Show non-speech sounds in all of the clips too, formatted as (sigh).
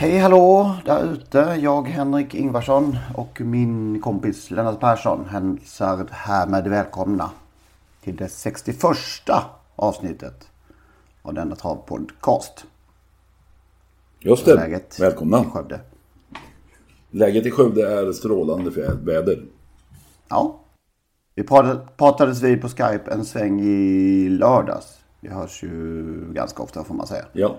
Hej hallå där ute. Jag Henrik Ingvarsson och min kompis Lennart Persson hälsar härmed välkomna till det 61 avsnittet av denna travpodcast. Just det. Läget Välkomna. i Skövde. Läget i Skövde är strålande för väder. Ja. Vi pratade, pratades vid på Skype en sväng i lördags. Vi hörs ju ganska ofta får man säga. Ja.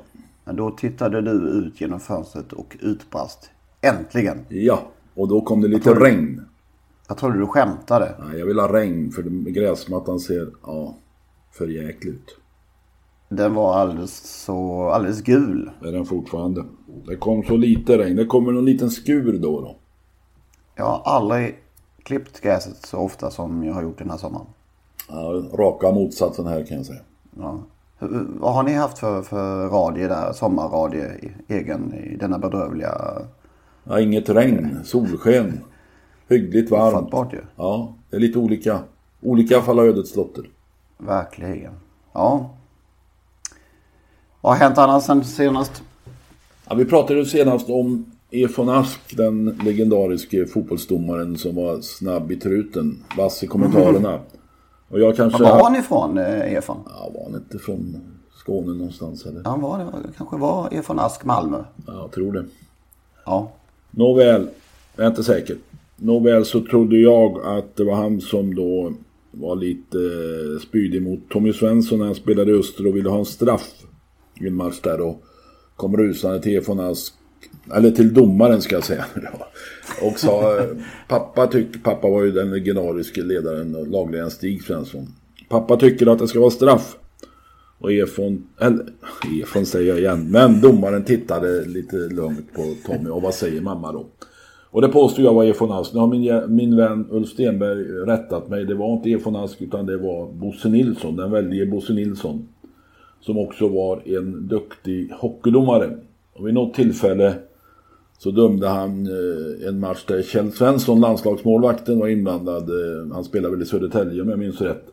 Men då tittade du ut genom fönstret och utbrast. Äntligen! Ja. Och då kom det lite regn. Jag trodde du skämtade. Nej, jag vill ha regn för gräsmattan ser, ja, för jäkligt ut. Den var alldeles så, alldeles gul. Det är den fortfarande. Det kom så lite regn. Det kommer någon liten skur då då. Jag har aldrig klippt gräset så ofta som jag har gjort den här sommaren. Ja, raka motsatsen här kan jag säga. Ja. Vad har ni haft för, för radie där, sommarradie egen i denna bedrövliga... Ja, inget regn, solsken. Hyggligt varmt. Fattbart ju. Ja, det är lite olika. Olika fall av ödets lotter. Verkligen. Ja. Vad har hänt annars sen senast? Ja, vi pratade ju senast om Efon Ask, den legendariske fotbollsdomaren som var snabb i truten, vass i kommentarerna. (laughs) Och jag kanske... Var var han ifrån, eh, Efon? Ja, var han inte från Skåne någonstans eller? Han var det, kanske var Efon Ask Malmö. Ja, jag tror det. Ja. Nåväl, jag är inte säker. Nåväl så trodde jag att det var han som då var lite eh, spydig mot Tommy Svensson när han spelade i Öster och ville ha en straff i en match där och kom rusande till Efon Ask, eller till domaren ska jag säga. (laughs) och sa, pappa, tyck, pappa var ju den legendariske ledaren och lagledaren Stig Svensson. Pappa tycker att det ska vara straff. Och Efon, eller Efon säger jag igen, men domaren tittade lite lugnt på Tommy och vad säger mamma då? Och det påstod jag var Efon Ask. Nu har min, min vän Ulf Stenberg rättat mig. Det var inte Efon Ask utan det var Bosse Nilsson, den väldige Bosse Nilsson. Som också var en duktig hockeydomare. Och vid något tillfälle så dömde han eh, en match där Kjell Svensson, landslagsmålvakten, var inblandad. Eh, han spelade väl i Södertälje om jag minns rätt.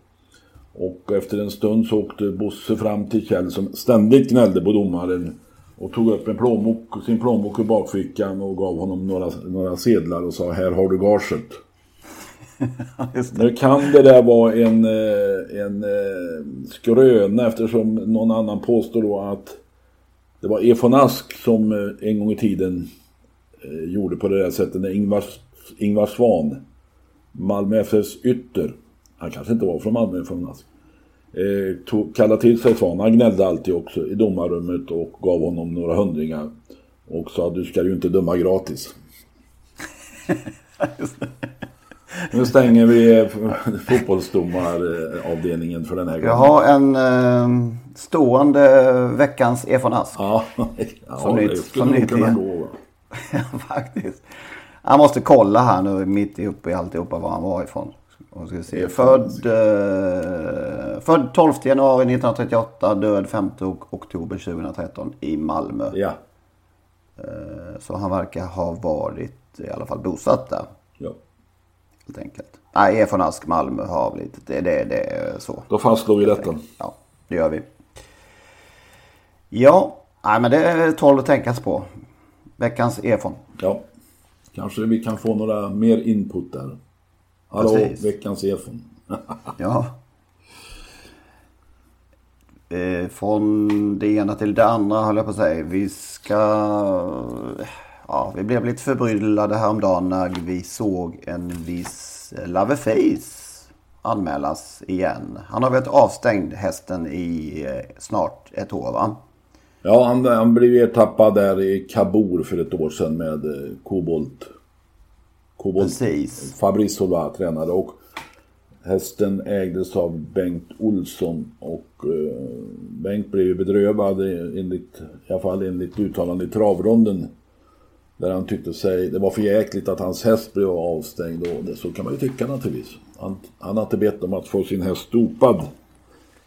Och efter en stund så åkte Bosse fram till Kjell som ständigt gnällde på domaren. Och tog upp en plånbok, sin plånbok ur bakfickan och gav honom några, några sedlar och sa här har du gaget. (laughs) Nu kan det där vara en, eh, en skröna eftersom någon annan påstår då att det var Efon Ask som en gång i tiden gjorde på det där sättet när Ingvar, Ingvar Svan, Malmö FFs ytter, han kanske inte var från Malmö Efon Ask, eh, tog, kallade till sig Svan, han gnällde alltid också i domarrummet och gav honom några hundringar och sa du ska ju inte döma gratis. (laughs) Nu stänger vi eh, fotbollsdomaravdelningen för den här gången. Jag har en eh, stående veckans Efon Ask. Ja, (laughs) ja Som det nytt- skulle som nog nytt kunna gå. (laughs) faktiskt. Jag måste kolla här nu mitt uppe i alltihopa var han var ifrån. Och ska se. Född, eh, född 12 januari 1938, död 5 oktober 2013 i Malmö. Ja, Eh, Så han verkar ha varit i alla fall bosatt där. ja. Helt enkelt. Nej, Efon Ask Malmö lite. Det, det, det är så. Då fastslår vi detta. Ja, det gör vi. Ja, nej, men det är tål att tänkas på. Veckans Efon. Ja. Kanske vi kan få några mer input där. Hallå, Precis. veckans efon. (laughs) Ja. Eh, från det ena till det andra höll jag på att säga. Vi ska... Ja, vi blev lite förbryllade häromdagen när vi såg en viss Laveface anmälas igen. Han har varit avstängd hästen i eh, snart ett år va? Ja, han, han blev ertappad där i Kabul för ett år sedan med eh, kobolt. Kobolt. Precis. Fabrice Solva tränade och hästen ägdes av Bengt Olsson och eh, Bengt blev ju bedrövad enligt, i alla fall enligt uttalande i travronden. Där han tyckte sig, det var för jäkligt att hans häst blev avstängd och det, så kan man ju tycka naturligtvis. Han, han har inte bett om att få sin häst dopad.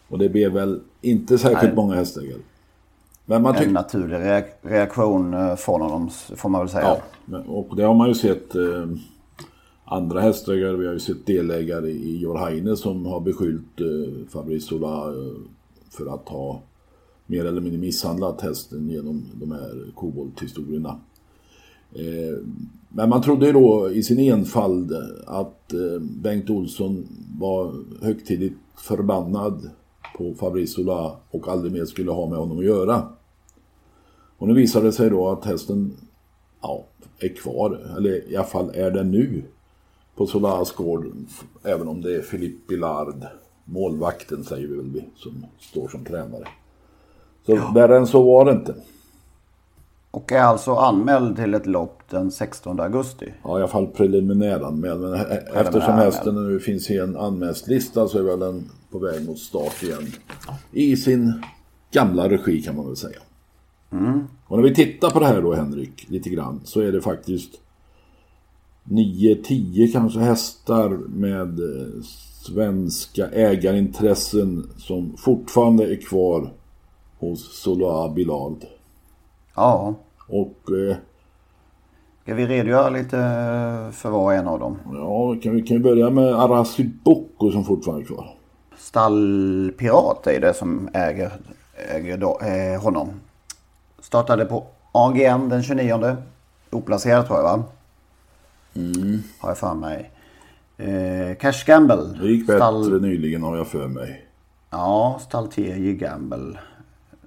Och det blev väl inte särskilt Nej. många hästägare. Men man En naturlig reak- reaktion eh, från honom får man väl säga. Ja, och det har man ju sett eh, andra hästägare. Vi har ju sett delägare i Jorhaine som har beskyllt eh, Fabrice Sola eh, för att ha mer eller mindre misshandlat hästen genom de här kobolthistorierna. Eh, men man trodde ju då i sin enfald att eh, Bengt Olsson var högtidligt förbannad på Fabrice Sola och aldrig mer skulle ha med honom att göra. Och nu visade det sig då att hästen ja, är kvar, eller i alla fall är den nu på Solas gård, även om det är Philippe Billard, målvakten säger vi väl som står som tränare. Så värre än så var det inte. Och är alltså anmäld till ett lopp den 16 augusti. Ja, i alla fall preliminäranmäld. Men e- eftersom hästen nu finns i en anmälslista så är väl den på väg mot start igen. I sin gamla regi kan man väl säga. Och när vi tittar på det här då Henrik, lite grann, så är det faktiskt 9-10 kanske hästar med eh, svenska ägarintressen som fortfarande är kvar hos Soloa Bilald. Ja. Och eh, Ska vi redogöra lite för var och en av dem? ja, kan vi kan vi börja med Arasi Bocco som fortfarande är kvar. Stallpirat är det som äger, äger då, eh, honom. Startade på AGN den 29. Oplacerad tror jag va? Har jag för mig. Eh, Cash Gamble. Det gick bättre Stall, nyligen har jag för mig. ja, Stall TJ Gamble.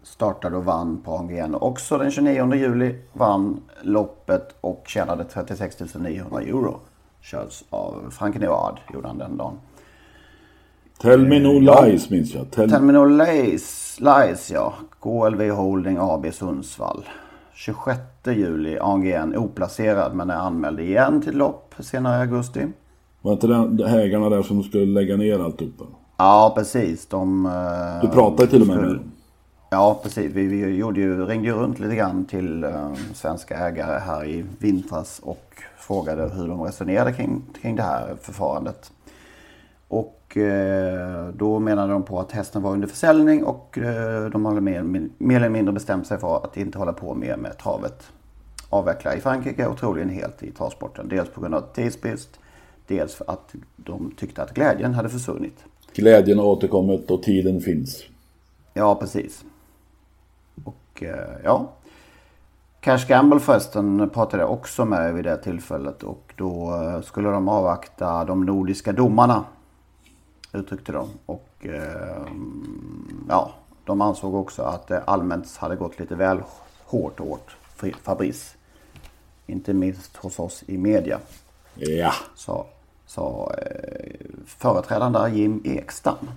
Startade och vann på AGN också den 29 juli. Vann loppet och tjänade 36 900 euro. Körs av Frank Noard gjorde han den dagen. Tell me no lies minns jag. Tell... Terminal Lies, Lies ja. KLV Holding AB Sundsvall. 26 juli AGN oplacerad men är anmäld igen till lopp senare i augusti. Var inte det ägarna där som skulle lägga ner alltihopa? Ja precis. De, eh, Du pratade till och med med skulle- dem. Ja precis. Vi, vi gjorde ju, ringde ju runt lite grann till eh, svenska ägare här i vintras och frågade hur de resonerade kring, kring det här förfarandet. Och eh, då menade de på att hästen var under försäljning och eh, de hade mer, mer eller mindre bestämt sig för att inte hålla på mer med travet. Avveckla i Frankrike och troligen helt i travsporten. Dels på grund av tidsbrist, dels för att de tyckte att glädjen hade försvunnit. Glädjen har återkommit och tiden finns. Ja, precis. Och eh, ja. Cash Gamble förresten pratade jag också med vid det tillfället och då skulle de avvakta de nordiska domarna. Uttryckte de. Och eh, ja, de ansåg också att det allmänt hade gått lite väl hårt åt Fabrice. Inte minst hos oss i media. Ja. Sa, sa eh, företrädaren där Jim Ekstam.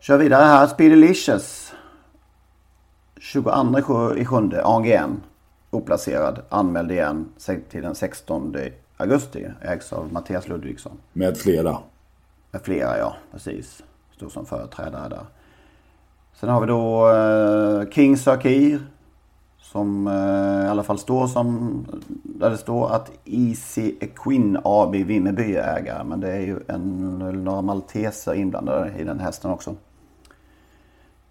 Kör vidare här. Speedylicious. 22 i sjunde AGN. Oplacerad. Anmäld igen till den 16 augusti. Ägs av Mattias Ludvigsson. Med flera. Med flera ja, precis. Står som företrädare där. Sen har vi då eh, King Sakir. Som eh, i alla fall står som, där det står att Easy Equin AB Vimmerby är ägare. Men det är ju en, några malteser inblandade i den hästen också.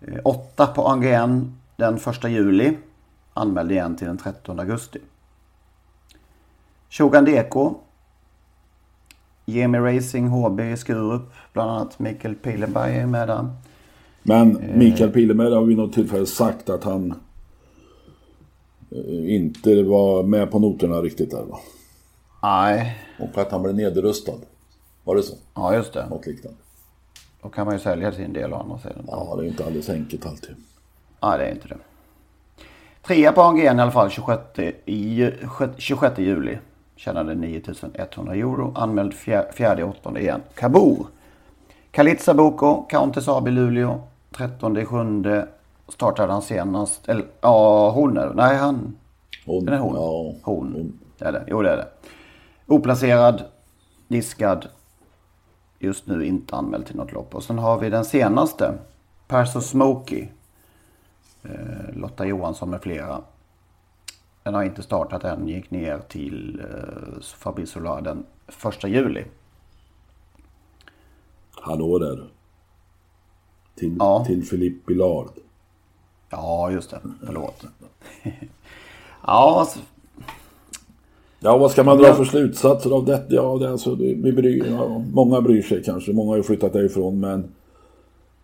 Eh, åtta på AGN den 1 juli. Anmäld igen till den 13 augusti. Shogun Deko Jemi Racing HB i Skurup. Bland annat Mikael Pilenberg är med där. Men Mikael Pilemer har vid något tillfälle sagt att han eh, inte var med på noterna riktigt där va? Nej, Och att han blev nedrustad. Var det så? ja just det. Något liknande. Då kan man ju sälja sin del å andra sidan. Ja, det är inte alldeles enkelt alltid. Nej, det är inte det. Trea på AGN i alla fall 26, i, 26 juli. Tjänade 9100 euro. Anmäld 4-8 igen. Kabur. Kalitsa Boko, Countess AB Luleå. 13 7 startade han senast. Eller ja, hon är Nej, han. Hon, Den är hon. Ja, Hon. Det är det. Jo, det är det. Oplacerad. Diskad. Just nu inte anmäld till något lopp. Och sen har vi den senaste. Perso Smokey. Eh, Lotta Johansson med flera. Den har inte startat än. Gick ner till eh, Fabrice Solar den första juli. Hallå där. Till, Ja. till Philippe Billard. Ja, just det. Förlåt. (laughs) ja, alltså, Ja, vad ska man dra för slutsatser av detta? Ja, det alltså, vi bryr, ja, många bryr sig kanske. Många har ju flyttat därifrån, men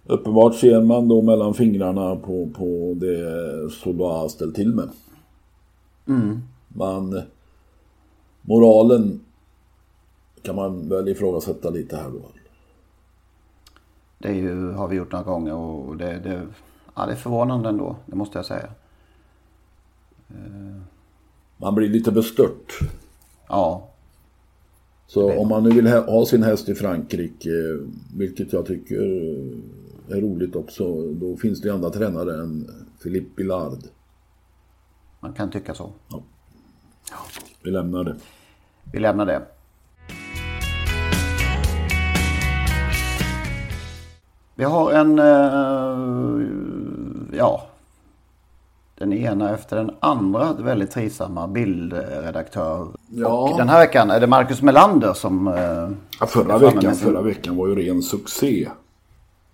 uppenbart ser man då mellan fingrarna på, på det Sola har ställt till med. Man, moralen kan man väl ifrågasätta lite här då. det ju, har vi gjort några gånger och det, det, ja, det är förvånande ändå. Det måste jag säga. Man blir lite bestört. Ja, Så om man nu vill ha ha sin häst i Frankrike, vilket jag tycker är roligt också, då finns det ju andra tränare än Philippe Billard. Man kan tycka så. Vi lämnar det. Vi lämnar det. Vi har en, eh, ja, den ena efter den andra väldigt trivsamma bildredaktör. Ja. Och den här veckan är det Marcus Melander som... eh, Ja, förra, veckan, sin- förra veckan var ju ren succé.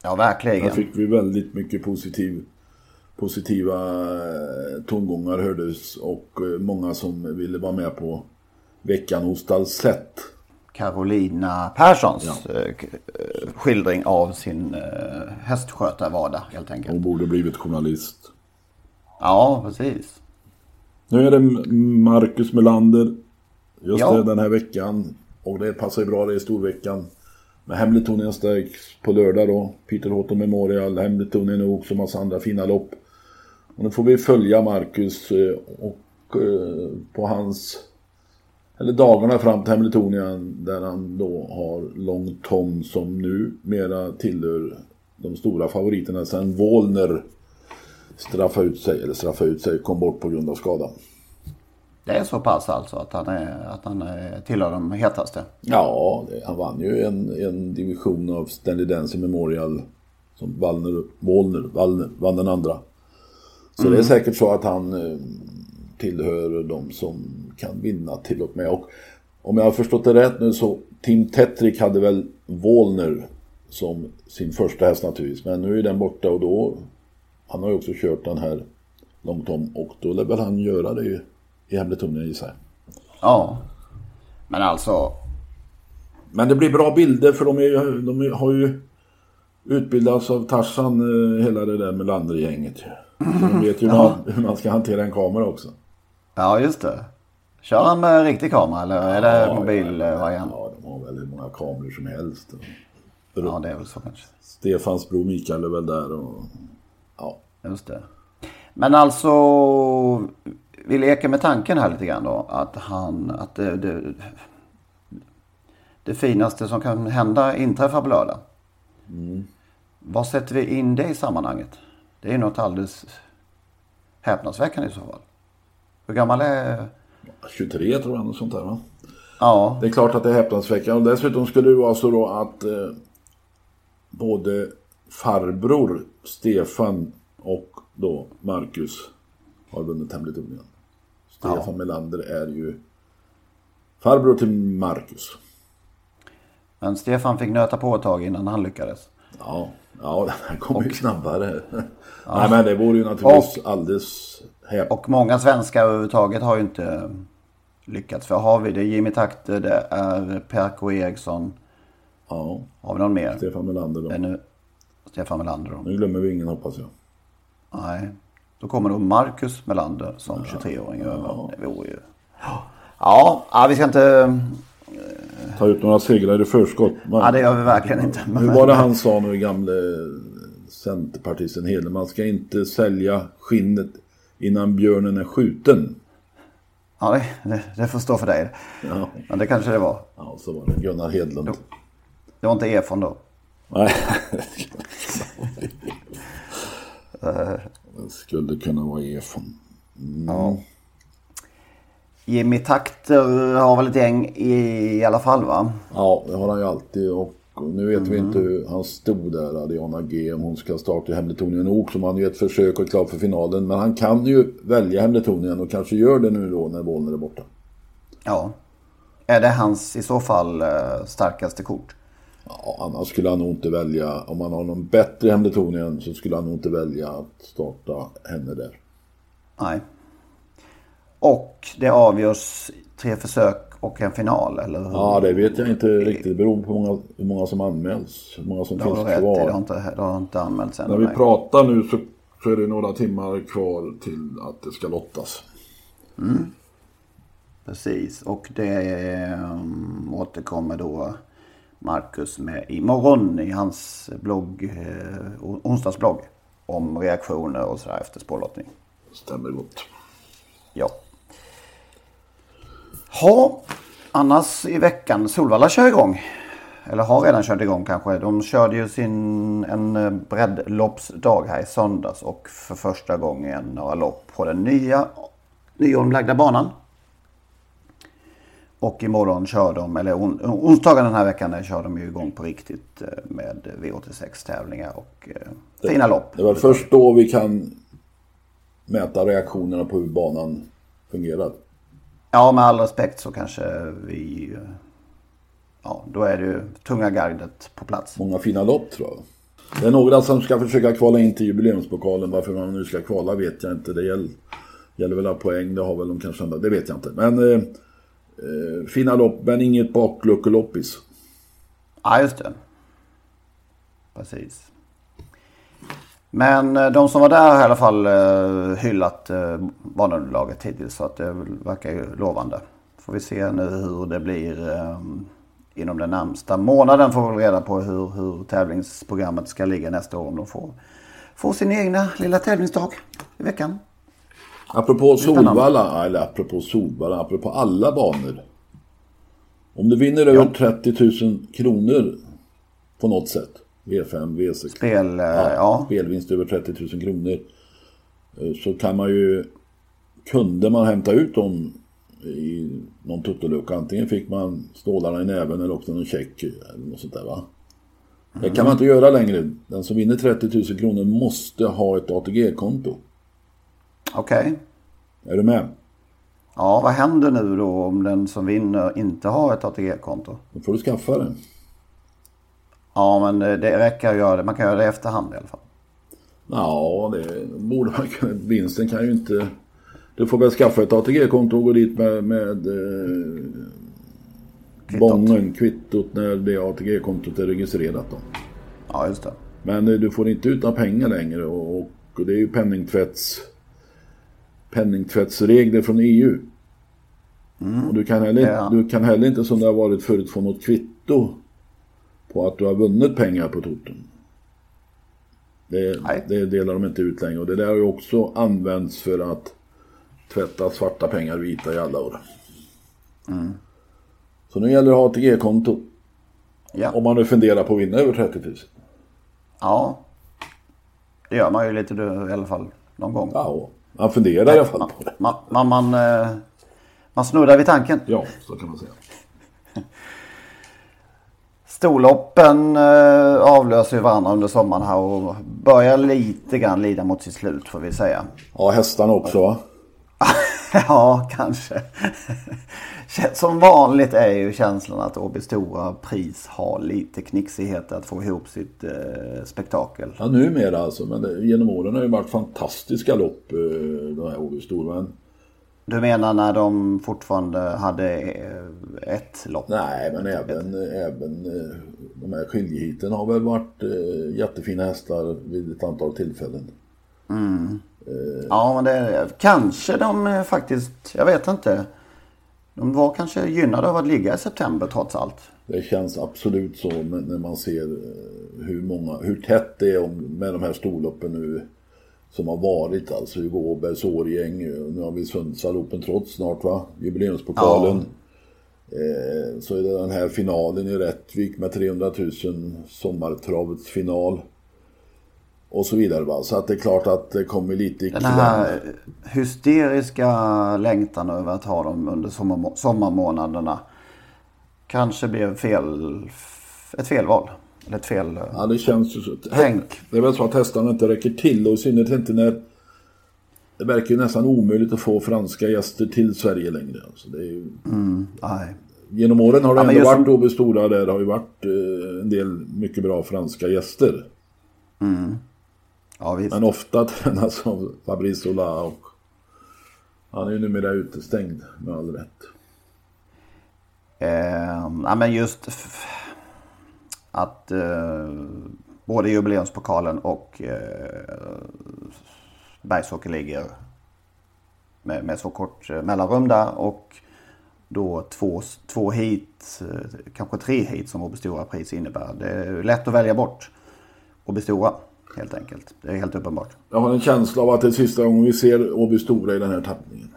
Ja, verkligen. Där fick vi väldigt mycket positiv, positiva eh, tongångar hördes och eh, många som ville vara med på veckan hos Dalsett. Carolina Perssons k- eh, skildring av sin hästskötarvardag helt enkelt. Hon borde blivit journalist. Ja, precis. Nu är det Marcus Melander. Just Ja. det, den här veckan. Och det passar ju bra, det är storveckan. Med Hamiltonien Stakes på lördag då. Peter Houghton Memorial, Hamiltonien och också massa andra fina lopp. Och nu får vi följa Marcus eh, och eh, på hans... Eller dagarna fram till Hamiltonien där han då har Long Tom som nu mera tillhör de stora favoriterna sen Wallner straffa ut sig, eller straffa ut sig, kom bort på grund av skada. Det är så pass alltså att han, är, att han är, tillhör de hetaste. Ja, det, han vann ju en, en division av Stanley Dance Memorial som Wallner, Wallner, Wallner vann den andra. Så det är säkert så att han eh, tillhör de som kan vinna till och med. Och om jag har förstått det rätt nu så Tim Tetrick hade väl Wallner som sin första häst naturligtvis. Men nu är den borta och då han har ju också kört den här långt om och då lär väl han göra det ju i Hamiltonien gissar jag. Ja. Men alltså, Men det blir bra bilder för de, är, de har ju utbildats av Tarzan eh, hela det där med Lander-gänget. ju. Så De vet ju hur, man, hur man ska hantera en kamera också. ja just det. Kör han med riktig kamera eller är det Ja, mobilvariant? Ja, de har väl hur många kameror som helst. Ja, det är väl så kanske. Stefans bror Mikael är väl där och... Ja. Just det. Men alltså, vi leker med tanken här lite grann då. Att han, att det, det, det finaste som kan hända inträffar på lördag. Vad sätter vi in det i sammanhanget? Det är ju något alldeles häpnadsväckande i så fall. Hur gammal är... 23 tror jag, något sånt där va? Ja, Det är klart att det är häpnadsväckande. Och dessutom skulle det vara så då att eh, både farbror Stefan och då Marcus har vunnit Hamiltonien. Stefan Ja. Melander är ju farbror till Marcus. Men Stefan fick nöta på ett tag innan han lyckades. Ja, ja den här kommer ju snabbare. Nej men det vore ju naturligtvis alldeles häp... Och många svenskar överhuvudtaget har ju inte lyckats. För har vi det Jimmy Takter, det är Perko Eriksson. Ja, Har vi någon mer? Stefan Melander då. nu Stefan Melander då. Nu glömmer vi ingen hoppas jag. Nej. Då kommer då Marcus Melander som 23-åring över. Det vore ju... Ja, ja, vi ska inte... Ta ut några segrar i förskott. Men- Ja, det gör vi verkligen inte. Hur var det han sa nu, gamle centerpartisten Hedlund? Man ska inte sälja skinnet innan björnen är skjuten. Ja, det, det, det får stå för dig. Ja. Men det kanske det var. ja, så var det. Gunnar Hedlund. Det var inte Efon då. Nej. (laughs) det skulle kunna vara EFON. Ja. Jimmy Takter har väl ett gäng i, i alla fall va? Ja, det har han ju alltid. Och nu vet vi inte hur han stod där, Adriana G, om hon ska starta i Hemletonien Ok som han ju ett försök och klar för finalen. Men han kan ju välja Hemletonien och kanske gör det nu då när Bollnäs är borta. Ja. Är det hans i så fall eh, starkaste kort? Ja, annars skulle han nog inte välja, om han har någon bättre Hemletonien så skulle han nog inte välja att starta henne där. Nej. Och det avgörs tre försök och en final, eller hur? Ja, det vet jag inte riktigt. Det beror på hur många, hur många som anmäls. Hur många som Det finns rätt kvar. Det har inte, det har inte anmälts ännu. När vi nej. pratar nu så, så är det några timmar kvar till att det ska lottas. Precis, och det um, återkommer då Marcus med imorgon i hans blogg, eh, onsdagsblogg. Om reaktioner och sådär efter spårlottning. Stämmer gott. Ja. Ha, annars i veckan, Solvalla kör igång. Eller har redan kört igång kanske. De körde ju sin en eh, breddloppsdag här i söndags och för första gången några lopp på den nya nyomlagda banan. Och imorgon kör de, eller on, onsdagen den här veckan kör de ju igång på riktigt eh, med V86 tävlingar och det, fina lopp. Det var först då vi kan mäta reaktionerna på hur banan fungerar. Ja, med all respekt så kanske vi... Ja, då är det ju tunga gardet på plats. Många fina lopp tror jag. Det är några som ska försöka kvala in till jubileumspokalen. Varför man nu ska kvala vet jag inte. Det gäller, gäller väl poäng. Det har väl de kanske andra. Det vet jag inte. Men eh, eh, fina lopp, men inget bakluckeloppis. Ja, just det. Precis. Men eh, de som var där har i alla fall eh, hyllat eh, banunderlaget hittills. Så att det verkar ju lovande. Får vi se nu hur det blir inom den närmsta månaden. Får vi reda på hur, hur tävlingsprogrammet ska ligga nästa år. Om de får, får sin egna lilla tävlingsdag i veckan. Apropå. Solvalla, eller apropå Solvalla, apropå alla banor. Om du vinner över 30 000 kronor på något sätt. V5, V6. Spel, eh, ja. Spelvinst över 30 000 kronor. eh, Så kan man ju, kunde man hämta ut dem i någon tuttolucka. Antingen fick man stålarna i näven eller också någon check eller något sånt där va. Det kan man inte göra längre. Den som vinner 30 000 kronor måste ha ett ATG-konto. Okej. Är du med? Ja, vad händer nu då om den som vinner inte har ett ATG-konto? Då får du skaffa det. Ja, men det, räcker att göra det. Man kan göra det i efterhand i alla fall. Ja, det borde man kunna. Vinsten kan ju inte... Du får väl skaffa ett ATG-konto och gå dit med, med eh, Kvittot. bången, kvittot när det ATG-kontot är registrerat då. Ja, just det. Men eh, du får inte ut några pengar längre och, och det är ju penningtvätts, penningtvättsregler från EU. Och du kan, heller, Ja. du kan heller inte som det har varit förut få något kvitto på att du har vunnit pengar på toten. Det, Nej. det delar de inte ut längre och det där har ju också använts för att tvätta svarta pengar vita i alla år. Så nu gäller det att ha ATG-konto. Ja. Om man nu funderar på att vinna över 30 000. ja. Det gör man ju lite då, i alla fall någon gång. Ja, man funderar i alla fall på det. Man, man, man, eh, man snuddar vid tanken. Ja, så kan man säga. Storloppen eh, avlöser ju varandra under sommaren här och börjar lite grann lida mot sitt slut får vi säga. Ja, hästarna också va? (laughs) ja, kanske. Som vanligt är ju känslan att Åby Stora Pris har lite knixigheter att få ihop sitt eh, spektakel. Ja, numera alltså. Men det, genom åren har det ju varit fantastiska lopp, eh, de här Åby Stora. Men Du menar när de fortfarande hade eh, ett lopp? nej, men även, även eh, de här skiljehiten har väl varit eh, jättefina hästar vid ett antal tillfällen. Ja, men det kanske de eh, faktiskt, jag vet inte. De var kanske gynnade av att ligga i september trots allt. Det känns absolut så när man ser eh, hur, många, hur tätt det är med de här storloppen nu som har varit alltså. Hugo Åbergs Årgäng. Nu har vi Sundsvall Open trots snart va? Jubileumspokalen. Ja. Eh, så är det den här finalen i Rättvik med 300 000 sommartravets final. Och så vidare va. Så att det är klart att det kommer lite i Den här hysteriska längtan över att ha dem under sommar, sommarmånaderna. Kanske blev fel, ett felval. Eller ett fel... Ja det känns ju så. Tänk. Det är väl så att hästarna inte räcker till och i synnerhet inte när det verkar ju nästan omöjligt att få franska gäster till Sverige längre. Alltså det är ju... mm, nej. Genom åren har det ja, ändå varit som... Åby Stora där det har ju varit eh, en del mycket bra franska gäster. Mm. Ja, visst. Men ofta tränas (laughs) av Fabrice Ola och han är ju numera utestängd med all rätt. Eh, ja, men just att eh, både jubileumspokalen och eh, Bergsåker ligger med, med så kort eh, mellanrum där och då två, två hit, eh, kanske tre hit som Åby Stora pris innebär. Det är lätt att välja bort Åby Stora helt enkelt. Det är helt uppenbart. Jag har en känsla av att det är sista gången vi ser Åby Stora i den här tappningen.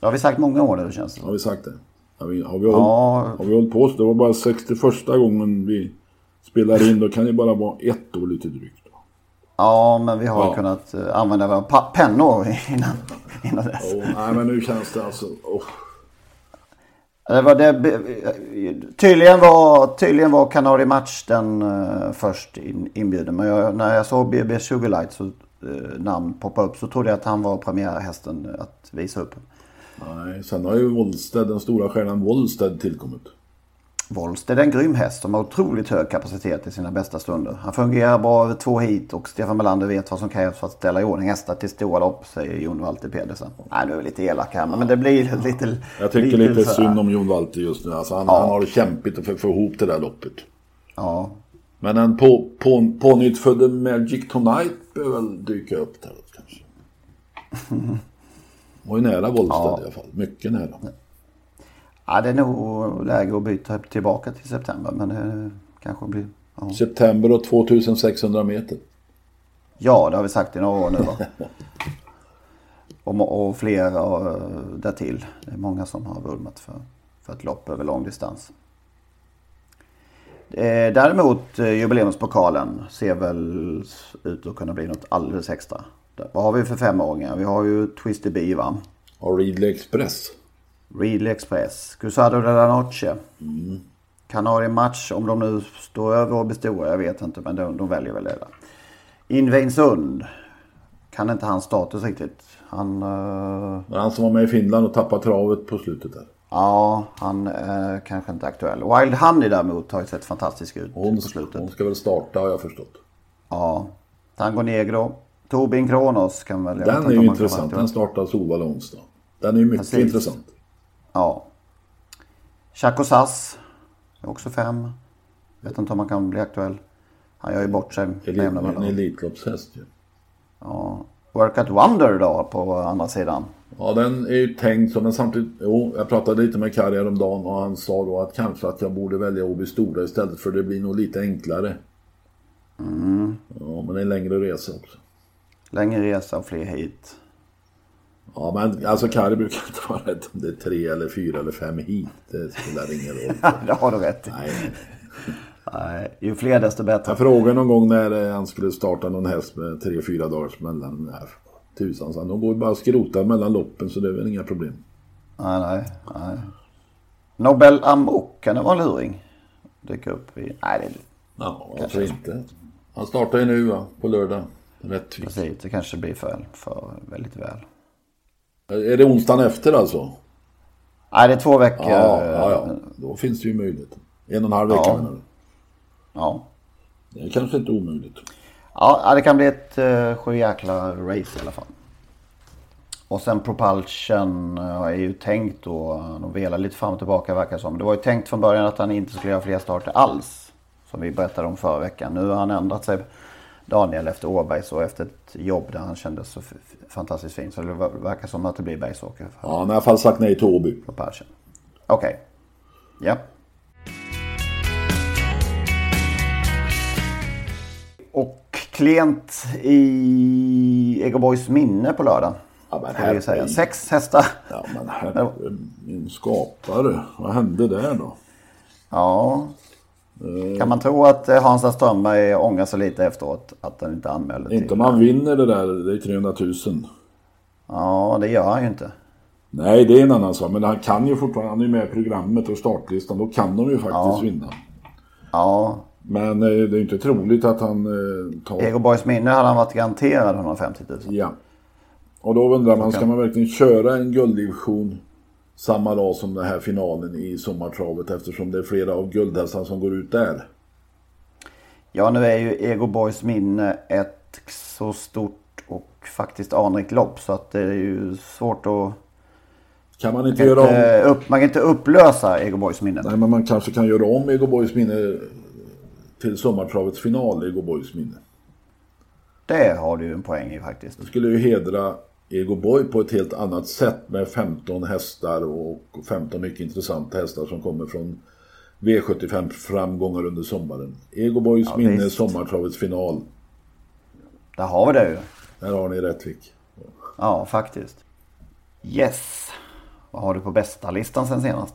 Det har vi sagt många år nu känns det Har vi sagt det? Har vi, har vi, ja. hållit, har vi hållit på så? Det var bara 61 gången vi spelade in. Då kan det bara vara ett år lite drygt. Ja, men vi har ja. kunnat uh, använda våra pennor (laughs) innan, innan dess. Oh, nej, men nu känns det alltså... Oh. Det var det, tydligen var, tydligen var Canary Match den uh, först in, inbjuden. Men jag, när jag såg BB Sugarlight så uh, namn poppa upp så trodde jag att han var premiärhästen att visa upp. Nej, sen har ju Wollsted, den stora stjärnan Wollsted tillkommit. Wollsted är en grym häst som har otroligt hög kapacitet i sina bästa stunder. Han fungerar bra över två hit och Stefan Melander vet vad som krävs för att ställa i ordning hästar till stora lopp, säger Jon Walter Pedersen. Nej, nu är vi lite elaka här, men det blir lite... Jag tycker lite, lite synd om Jon Walter just nu. Alltså, han, ja. han har det kämpigt att få ihop det där loppet. Ja. Men en på, på, pånyttfödde Magic Tonight behöver väl dyka upp där kanske. (laughs) var ju nära Wollsted ja. i alla fall. Mycket nära. Ja, det är nog läge att byta tillbaka till september. Men det kanske blir... Ja. September och 2600 meter. Ja, det har vi sagt i några år nu va? (laughs) och, och fler därtill. Det är många som har vurmat för, för ett lopp över lång distans. Eh, däremot eh, jubileumspokalen ser väl ut att kunna bli något alldeles extra. Vad har vi för femåringar? Vi har ju Twisty Bee va? Och Readly Express. Readly Express. Cruzado de la Noche. Mm. Canary Match om de nu står över och består. Jag vet inte men de, de väljer väl det. Invängsund. Kan inte hans status riktigt. Han... Uh... Han som var med i Finland och tappade travet på slutet där. Ja, han är kanske inte aktuell. Wild Honey däremot har ju sett fantastisk ut hon, på slutet. Hon ska väl starta har jag förstått. Ja. Tango Negro. Tobin Kronos kan väl... Den är ju intressant. Den startar Solvalla onsdag. Den är ju mycket Precis. intressant. Ja. Chaco Sass. Också fem. Vet inte om han kan bli aktuell. Han gör ju bort sig. Elit, en Elitloppshäst ju. Ja. Work at Wonder då på andra sidan. Ja den är ju tänkt som men samtidigt. Jo jag pratade lite med Kari häromdagen och han sa då att kanske att jag borde välja Åby Stora istället för det blir nog lite enklare. Mm. Ja men en längre resa också. Längre resa och fler hit. Ja men alltså Kari brukar inte vara rädd om det är tre eller fyra eller fem hit. Det spelar ingen roll. (laughs) det har du rätt Nej. Nej, ju fler desto bättre. Jag frågade någon gång när han skulle starta någon häst med tre, fyra dagars mellan. Nej, tusan sa De går ju bara att skrota mellan loppen så det är väl inga problem. Nej, nej, nej. Nobel Amok, kan det vara en luring? Dyka upp i... Nej, det... Ja, varför inte? Han startar ju nu va, på lördag. Rättvist. Precis, det kanske blir för, för väldigt väl. Är det onsdagen efter alltså? Nej, det är två veckor. Ja, ja, ja. Då finns det ju möjlighet. En och en halv vecka ja. menar du? Ja. Det är kanske inte omöjligt. Ja, det kan bli ett uh, sjujäkla race i alla fall. Och sen Propulsion uh, är ju tänkt då, de velar lite fram och tillbaka verkar som. Det var ju tänkt från början att han inte skulle göra fler starter alls. Som vi berättade om förra veckan. Nu har han ändrat sig Daniel efter Åbergs och efter ett jobb där han kändes så fantastiskt fin. Så det verkar som att det blir Bergsåker. Ja, han har i alla fall sagt nej till Åby. Okej. Okay. Ja. Och klent i Egoborgs minne på lördag. Ja, men vi säga. Sex hästar. Ja men herre, min skapare. Vad hände där då? Ja. Kan man tro att eh, Hansa Strömberg ångrar sig lite efteråt att han inte anmälde till? Inte om man vinner det där, det är 300 000. Ja, det gör han ju inte. Nej, det är en annan sak. Men han kan ju fortfarande, han är ju med i programmet och startlistan. Då kan de ju faktiskt Ja. vinna. Ja, Men eh, det är inte troligt att han eh, tar... Egoborgs minne hade han varit garanterad 150 000. Ja. Och då undrar man, ska man verkligen köra en gulddivision samma dag som den här finalen i sommartravet eftersom det är flera av guldhästarna som går ut där? Ja, nu är ju Egoborgs minne ett så stort och faktiskt anrikt lopp så att det är ju svårt att... Kan man inte göra om... Upp, man kan inte upplösa Egoborgs minne. Nej, men man kanske kan göra om Ego Boys minne till sommartravets final, Ego Boys minne. Det har du ju en poäng i faktiskt. Det skulle ju hedra Ego Boy på ett helt annat sätt med 15 hästar och 15 mycket intressanta hästar som kommer från V75 framgångar under sommaren. Ego Boys Ja, minne, visst. sommartravets final. Där har vi det ju. Där har ni Rättvik. Ja, faktiskt. Yes. Vad har du på bästa listan sen senast?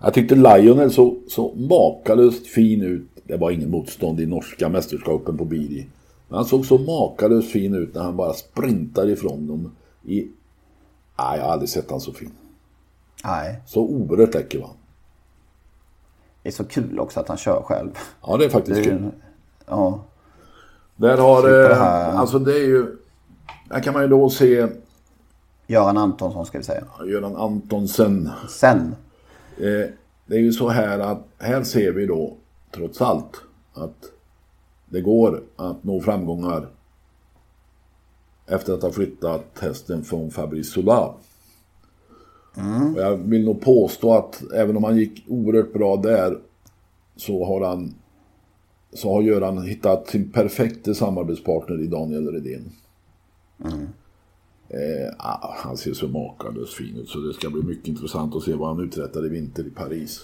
Jag tyckte Lionel så, så makalöst fin ut. Det var ingen motstånd i norska mästerskapen på Biri. Men han såg så makalöst fin ut när han bara sprintade ifrån dem. I... Nej, jag har aldrig sett han så fin. Nej, Så oerhört läcker var han. det är så kul också att han kör själv. Ja, det är Det faktiskt är kul. ja, Där har... Det Eh, här. alltså det är ju... Där kan man ju då se Göran Antonsson ska vi säga. Göran Antonsen. Sen. Eh, det är ju så här att här ser vi då trots allt att det går att nå framgångar efter att ha flyttat hästen från Fabrice Sola. Och jag vill nog påstå att även om han gick oerhört bra där så har han så har Göran hittat sin perfekta samarbetspartner i Daniel Redén. Eh, ah, han ser så makalöst fin ut så det ska bli mycket intressant att se vad han uträttar i vinter i Paris.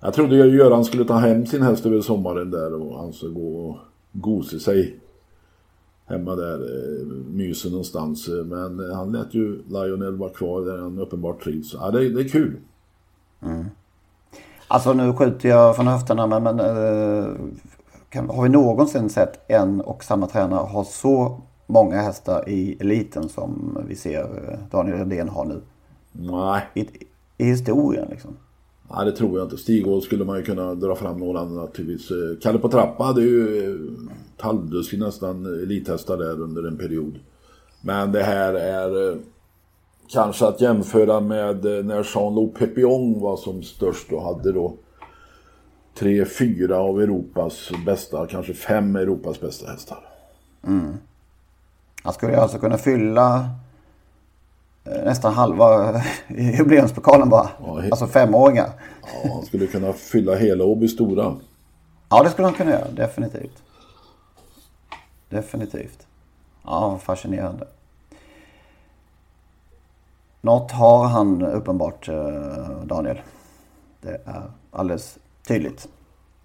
Jag trodde ju Göran skulle ta hem sin häst över sommaren där och han ska gå och gosa sig hemma där, eh, mysen någonstans. Eh, Men eh, han lät ju Lionel vara kvar där han uppenbart trivs. Ja, det, det är kul. Alltså nu skjuter jag från höfterna men, men kan, har vi någonsin sett en och samma tränare ha så många hästar i eliten som vi ser Daniel Redén ha nu? Nej, I, i historien liksom nej, det tror jag inte. Stigål skulle man ju kunna dra fram några naturligtvis. Eh, Kalle på trappa hade ju eh, ett halvdussin nästan elithästar där under en period. Men det här är eh, kanske att jämföra med när Jean-Loup Pepillon var som störst och hade då tre, fyra av Europas bästa, kanske fem Europas bästa hästar. Mm. Han skulle alltså kunna fylla nästan halva jubileumspokalen bara. Ja, Alltså femåringar. Ja, han skulle kunna fylla hela Åby stora. Ja, det skulle han kunna göra. Definitivt. Definitivt. Ja, fascinerande. Något har han uppenbart, eh, Daniel. Det är alldeles tydligt.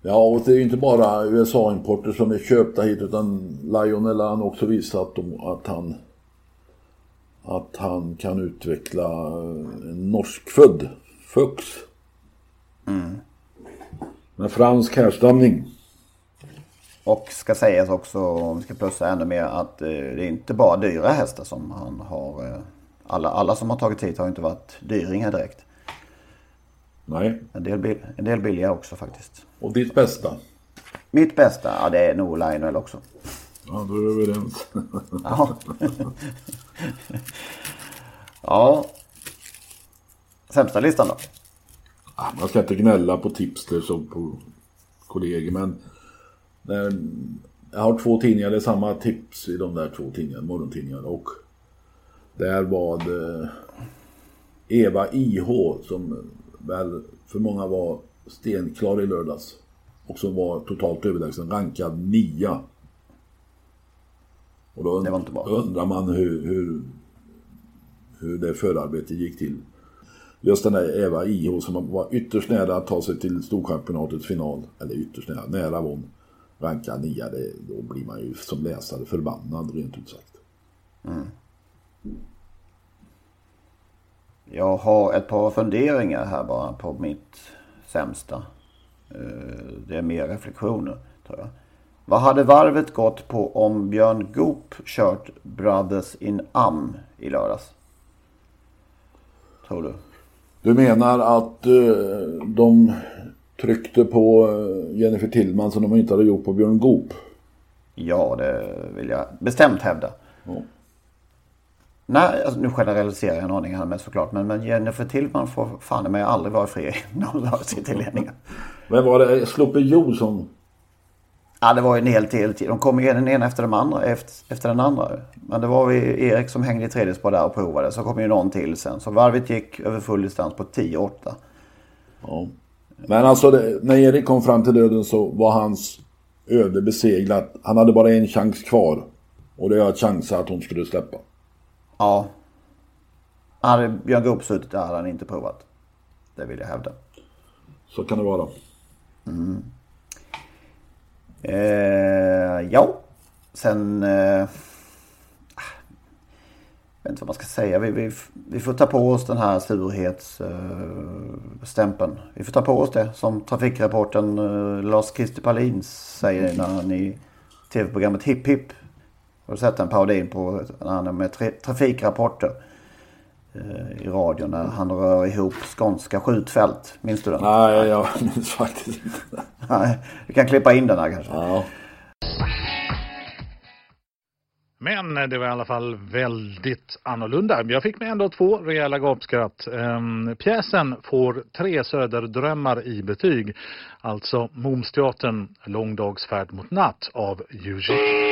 Ja, och det är inte bara USA-importer som är köpta hit utan Lionel har han också visat att han att han kan utveckla en norskfödd Fux. Med fransk härstamning. Och ska sägas också, om vi ska plussa ännu mer, att eh, det är inte bara dyra hästar som han har. Eh, alla, alla som har tagit hit har inte varit dyringar direkt. Nej, En del, en del billiga också faktiskt. och ditt bästa. Mitt bästa, ja det är nog Lionel också. Ja, då är vi överens. Ja. (laughs) ja. Sämsta listan då? Man ska inte gnälla på tipsters och på kollegor men jag har två tidningar, det är samma tips i de där två tidningarna, morgontidningarna och där var det Eva IH som väl för många var stenklar i lördags och som var totalt överlägsen, rankad nia. Och då Det var inte bra. undrar man hur, hur, hur det förarbetet gick till. Just den där Eva IH som var ytterst nära att ta sig till Storchampionatets final. Eller ytterst nära, nära var hon. Rankad nia, det, då blir man ju som läsare förbannad rent ut sagt. Mm. Jag har ett par funderingar här bara på mitt sämsta. Eh, det är mer reflektioner tror jag. Vad hade varvet gått på om Björn Goop kört Brothers in Am i lördags? Tror du? Du menar att uh, de tryckte på uh, Jennifer Tillman som de inte hade gjort på Björn Goop? Ja, det vill jag bestämt hävda. Ja. Nej, alltså, nu generaliserar jag en aning här med såklart. Men, men Jennifer Tillman får fan mig aldrig vara fri när hon sitter i ledningen. Men var det Sloppe som Ja, det var ju en hel till. De kom ju den ena efter den andra. Efter, efter den andra. Men det var Erik som hängde i tredje spår där och provade. Så kom ju någon till sen. Så varvet gick över full distans på 10-8. Ja. Men alltså det, när Erik kom fram till döden så var hans öde beseglat. Han hade bara en chans kvar. Och det är att chansa att hon skulle släppa. Ja. Hade Björn Goop suttit där hade han inte provat. Det vill jag hävda. Så kan det vara. Mm. Eh, ja, sen... Eh, jag vet inte vad man ska säga. Vi, vi, vi får ta på oss den här surhetsstämpeln. Eh, vi får ta på oss det som trafikrapporten eh, Lars-Christer Palin säger när han i tv-programmet Hipp Hipp. Har du sett den parodin på när han är med tra trafikrapporter eh, i radion när han rör ihop skånska skjutfält. Minns du den? Nej, jag minns faktiskt inte. Nej, vi kan klippa in den här kanske. Ja. Men det var i alla fall väldigt annorlunda. Jag fick med ändå två rejäla gapskratt. Um, pjäsen får tre söderdrömmar i betyg. Alltså Momsteatern Långdagsfärd mot natt av Eugene.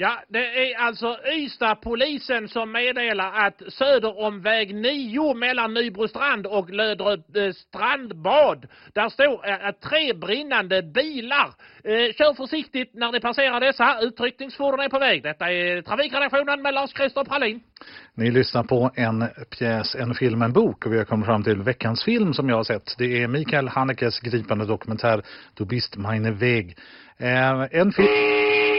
Ja, det är alltså Ystad-polisen som meddelar att söder om väg 9 mellan Nybrostrand och Löderup eh, strandbad, där står eh, tre brinnande bilar. Eh, kör försiktigt när ni passerar dessa. Utryckningsfordon är på väg. Detta är Trafikredaktionen med Lars-Christer Pralin. Ni lyssnar på en pjäs, en film, en bok och vi har kommit fram till veckans film som jag har sett. Det är Mikael Hanekes gripande dokumentär Du bist meine Weg. Eh, en film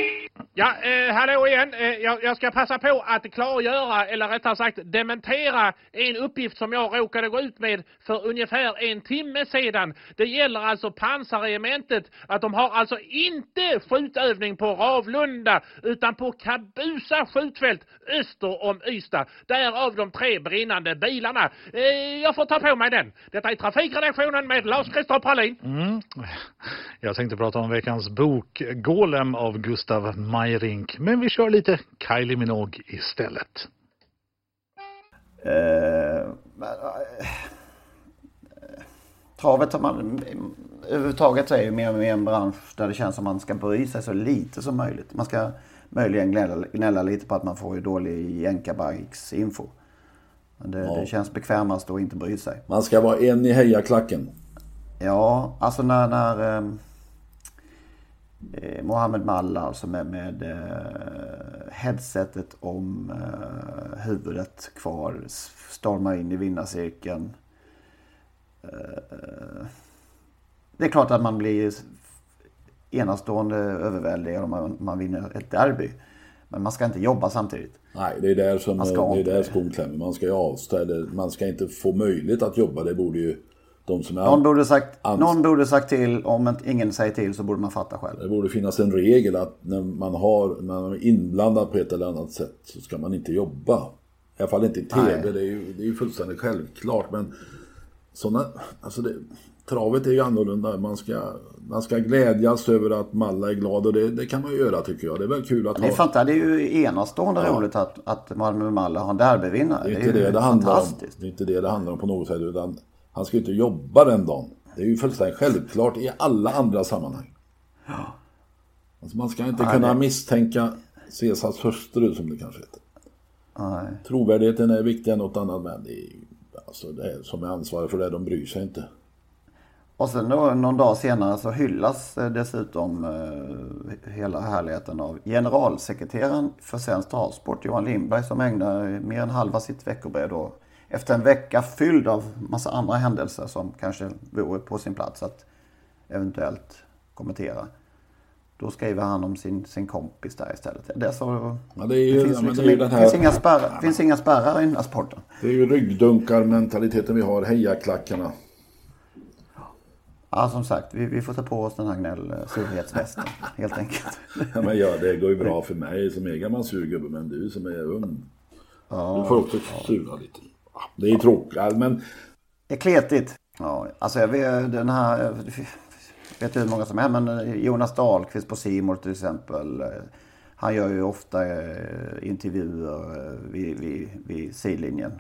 Ja, eh, hallå igen. Eh, jag, jag, ska passa på att klargöra, eller rättare sagt dementera en uppgift som jag råkade gå ut med för ungefär en timme sedan. Det gäller alltså pansarregementet, att de har alltså inte skjutövning på Ravlunda utan på Kabusa skjutfält öster om Ystad. Därav de tre brinnande bilarna. Eh, jag får ta på mig den. Detta är Trafikredaktionen med Lars-Christer Pralin. Mm. Jag tänkte prata om veckans bok Golem av Gustav Majrink. Men vi kör lite Kylie Minogue istället. Uh, travet man, överhuvudtaget är ju mer och mer en bransch där det känns som man ska bry sig så lite som möjligt. Man ska möjligen gnälla, gnälla lite på att man får ju dålig jänkarbanks-info. Men det, ja. det, känns bekvämast att inte bry sig. Man ska vara en i hejaklacken. Ja, alltså när, när um, eh, Mohammed Malla alltså med, med eh, headsetet om eh, huvudet kvar. Stormar in i vinnarcirkeln. Eh, det är klart att man blir enastående överväldigad om man, man vinner ett derby. Men man ska inte jobba samtidigt. Nej, det är där som det är där skon klämmer. Man ska ju avställa, man ska inte få möjlighet att jobba. Det borde ju de som är någon, borde sagt, någon borde sagt till, om ingen säger till så borde man fatta själv. Det borde finnas en regel att när man, har, när man är inblandad på ett eller annat sätt så ska man inte jobba. I alla fall inte i TV, det är, ju, det är ju fullständigt självklart. Men sådana, alltså det, travet är ju annorlunda. Man ska, man ska glädjas över att Malla är glad och det, det kan man ju göra tycker jag. Det är väl kul att ha... Nej, fattar, det är ju enastående ja. roligt att, att Malmö Malla har en derbyvinnare. Det är inte det, det, det handlar om. Det är inte det det handlar om på något sätt. Utan han ska ju inte jobba den dagen. Det är ju fullständigt självklart i alla andra sammanhang. Ja. Alltså man ska inte Nej, kunna misstänka Caesars hustru som det kanske heter. Nej. Trovärdigheten är viktigare än något annat men det är, alltså det är som är ansvarig för det, de bryr sig inte. Och sen då, någon dag senare så hyllas eh, dessutom eh, hela härligheten av generalsekreteraren för Svensk Travsport, Johan Lindberg, som ägnar mer än halva sitt veckobrev då efter en vecka fylld av massa andra händelser som kanske vore på sin plats att eventuellt kommentera. Då skriver han om sin, sin kompis där istället. Det, är så, Ja, det är ju, det finns, ja, liksom, det här, finns inga spärrar, finns inga spärrar i den här sporten. det är ju ryggdunkarmentaliteten vi har, hejaklackarna. Ja, som sagt, vi, vi får ta på oss den här gnäll eh, surhetsvästen helt enkelt. (laughs) Ja, men ja, det går ju bra för mig som är gammal surgubbe, men du som är ung. Du får också sura lite. Det är tråkigt, men Det är kletigt. Ja, alltså jag vet den här, jag vet hur många som är, men eh, Jonas Dahlqvist på Simor till exempel. Eh, han gör ju ofta eh, intervjuer vid, vid, vid sidlinjen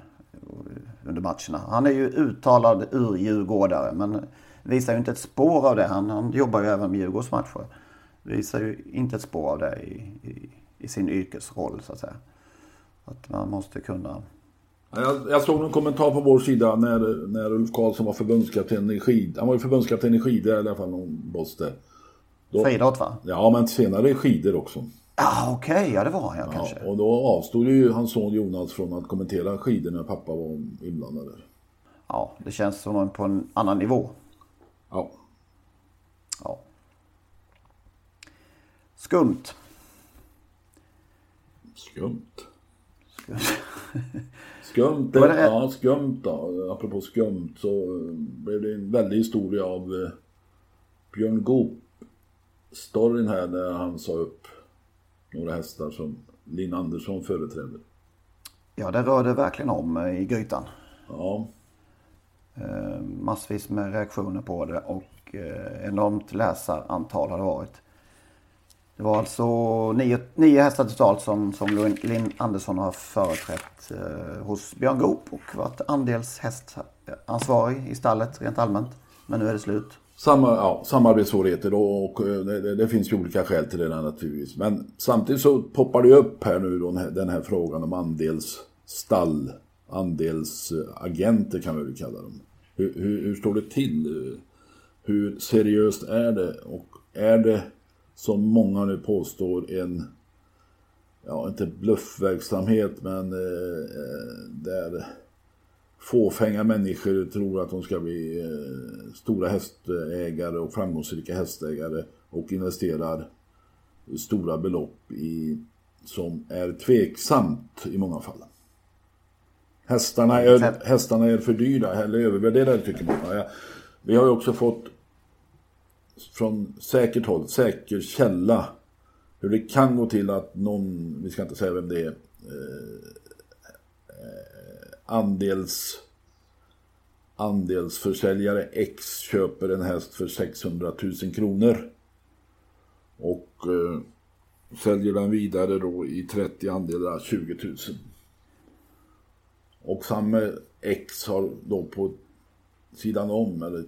under matcherna. Han är ju uttalad ur-djurgårdare, men visar ju inte ett spår av det. Han, han jobbar ju även med Djurgårdsmatcher. Visar ju inte ett spår av det i, i, i sin yrkesroll så att säga. Att man måste kunna jag, jag såg en kommentar på vår sida när, när Ulf Karlsson var förbundskapten i skid. Han var ju förbundskapten i skidor i alla fall, någon boss där. Då, friidrott va? ja, men senare i skidor också. Ja, okej, ja det var han ja, kanske. Och då avstod ju hans son Jonas från att kommentera skidor när pappa var inblandad. där. Ja, det känns som en på en annan nivå. Ja. Ja. Skumt. Skumt. Skumt, (laughs) Då är det- ja skumt då. Apropå skumt så eh, blev det en väldig historia av eh, Björn Goop. Storyn här när han sa upp några hästar som Linn Andersson företrädde. Ja, det rörde verkligen om eh, i grytan. Ja, Eh, massvis med reaktioner på det och enormt läsarantal har det varit. Det var alltså nio, nio hästar totalt som, som Linn Andersson har företrätt eh, hos Björn Goop och varit andelshästansvarig i stallet rent allmänt. Men nu är det slut. Samma, ja, samarbetssvårigheter då, och eh, det, det, det finns ju olika skäl till det där naturligtvis. Men samtidigt så poppar det ju upp här nu då, den här, den här frågan om andelsstall, andelsagenter kan vi väl kalla dem. Hur, hur, hur står det till? Hur seriöst är det? Och är det som många nu påstår en, ja inte bluffverksamhet men eh, eh, där fåfänga människor tror att de ska bli eh, stora hästägare och framgångsrika hästägare och investerar stora belopp i som är tveksamt i många fall. Hästarna är, hästarna är för dyra eller övervärderade tycker många. Vi har ju också fått från säkert håll, säker källa hur det kan gå till att någon, vi ska inte säga vem det är, eh, eh, andels andelsförsäljare X köper en häst för 600 000 kronor. Och eh, säljer den vidare då i 30 andelar 20 000. Och samma X har då på sidan om, eller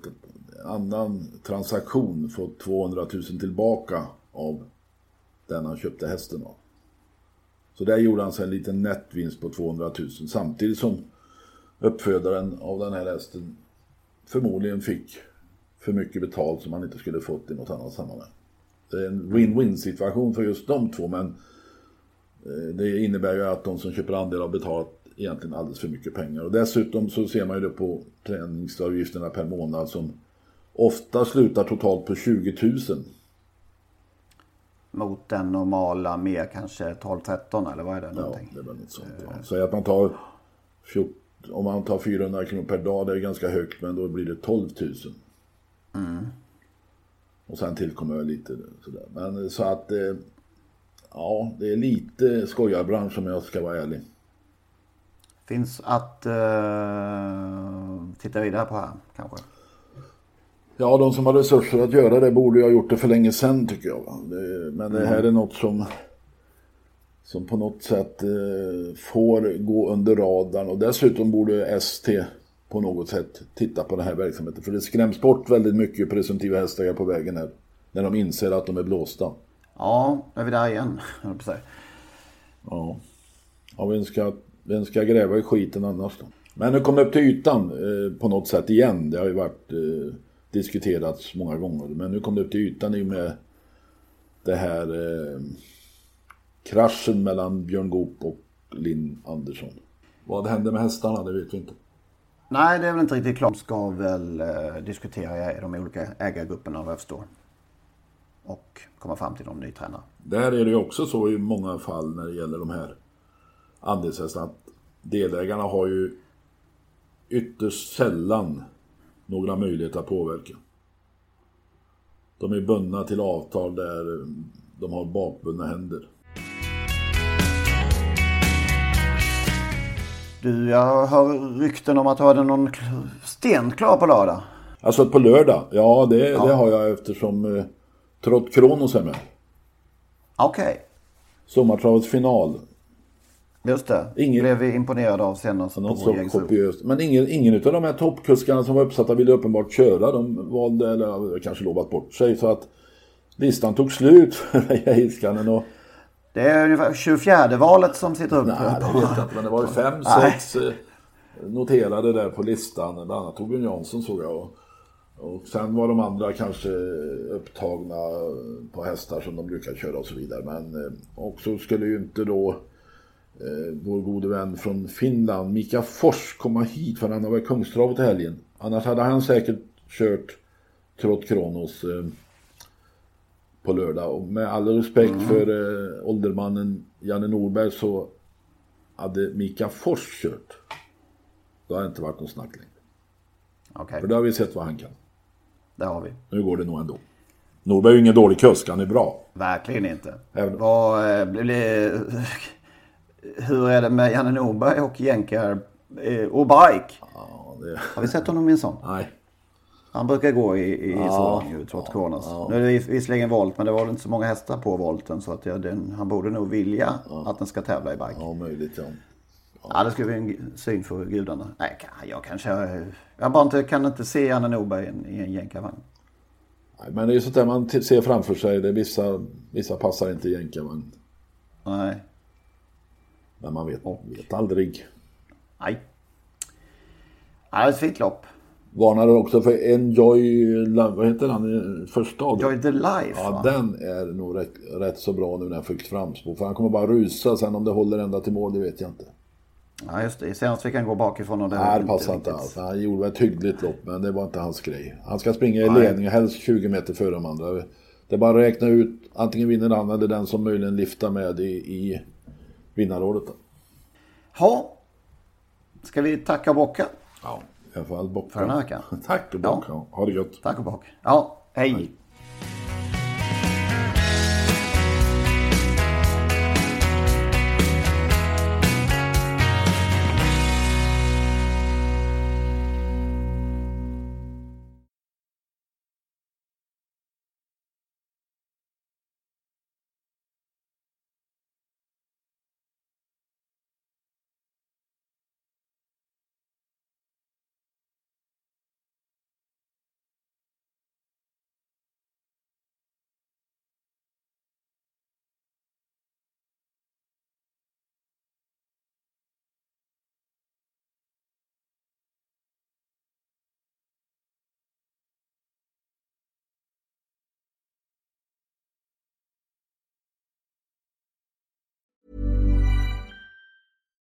annan transaktion, fått 200 000 tillbaka av den han köpte hästen av. Så där gjorde han sig en liten nettvinst på 200 000 samtidigt som uppfödaren av den här hästen förmodligen fick för mycket betalt som han inte skulle fått i något annat sammanhang. Det är en win-win situation för just de två men eh, det innebär ju att de som köper andel har betalat egentligen alldeles för mycket pengar. Och dessutom så ser man ju det på träningsavgifterna per månad som ofta slutar totalt på 20 000. Mot den normala mer kanske 12-13 eller vad är det? Ja, någonting? det är något sånt. Ja. Så att man tar 14, om man tar 400 kronor per dag, det är ganska högt, men då blir det 12 000. Och sen tillkommer väl lite sådär. Men så att, eh, ja, det är lite skojarbransch om jag ska vara ärlig. Finns att eh, titta vidare på här kanske. Ja, de som har resurser att göra det borde ju ha gjort det för länge sedan tycker jag. men det här är något som, som på något sätt eh, får gå under radarn och dessutom borde ST på något sätt titta på den här verksamheten. För det skräms bort väldigt mycket presumtiva hästägare på vägen här. När de inser att de är blåsta. Ja, är vi där igen. jag. Ja. ja vem, ska, vem ska gräva i skiten annars då? Men nu kom det upp till ytan eh, på något sätt igen. Det har ju varit eh, diskuterats många gånger. Men nu kom det upp till ytan i och med det här eh, kraschen mellan Björn Goop och Linn Andersson. Vad hände med hästarna? Det vet vi inte. Nej, det är väl inte riktigt klart. De ska väl eh, diskutera i de olika ägargrupperna vad jag förstår. och komma fram till någon ny tränare. Där är det ju också så i många fall när det gäller de här andelshästarna att delägarna har ju ytterst sällan några möjligheter att påverka. De är bundna till avtal där de har bakbundna händer. Du, jag hör rykten om att du hade någon sten klar på lördag. Alltså på lördag, ja det, det har jag eftersom eh, Trott Kronos är med. Okej, Sommartravets final. Just det. Ingen- Blev vi imponerade av senast Något på så Jägersro. kopiöst. Men ingen, ingen av de här toppkuskarna som var uppsatta ville uppenbart köra. De valde, eller kanske lovat bort sig. Så att listan tog slut för Geiskanen. Och Det är ungefär 24 valet som sitter uppe. nej, det vet jag inte. Men det var ju fem, (laughs) sex eh, noterade där på listan. Bland annat Torbjörn Jansson såg jag. Och, sen var de andra kanske upptagna på hästar som de brukar köra och så vidare. Men eh, också skulle ju inte då vår gode vän från Finland, Mika Fors, komma hit för han har varit Kungstravet i helgen. Annars hade han säkert kört Trott Kronos eh, på lördag. Och med all respekt för eh, åldermannen Janne Norberg så hade Mika Fors kört. Då har det inte varit någon snack längre. Okej, För då har vi sett vad han kan. där har vi. Nu går det nog ändå. Norberg är ju ingen dålig kusk, han är bra. Verkligen inte. Även- Vad, eh, blir det, hur är det med Janne Norberg och jänkar eh, och bike? Ja, det... Har vi sett honom i en sån? Nej. Han brukar gå i, i sådan ju, trots Kronos. Nu är det vis- visserligen volt, men det var väl inte så många hästar på volten. Så att jag, den, han borde nog vilja att den ska tävla i bike. Ja, Ja, möjligt ja. det skulle bli en syn för gudarna. Nej, jag kanske... Jag bara inte, kan inte se Janne Norberg i en, i en jänkarvagn. Nej, Men det är ju sånt där man ser framför sig. Det vissa, vissa passar inte i jänkarvagn. Nej. Men man vet, vet aldrig. Nej. Ja, det är ett fint lopp. Varnar också för Enjoy, vad heter han, första av dem? Joy the Life Ja, va? den är nog rätt, rätt så bra nu när han fick framspår. För han kommer bara rusa, sen om det håller ända till mål, det vet jag inte. Ja, just det. Senast fick han gå bakifrån och det Nej, det inte alls. Han gjorde ett hyggligt lopp, men det var inte hans grej. Han ska springa i Nej. ledning, helst 20 meter före de andra. Det är bara att räkna ut, antingen vinner han eller den som möjligen lyfter med i, i vinnarrådet. då. Ha. Ska vi tacka och bocka? Ja, i alla fall bocka. För den här veckan. (laughs) Tack och bocka. Ha det gött. Tack och bock. Ja, hej. Hej.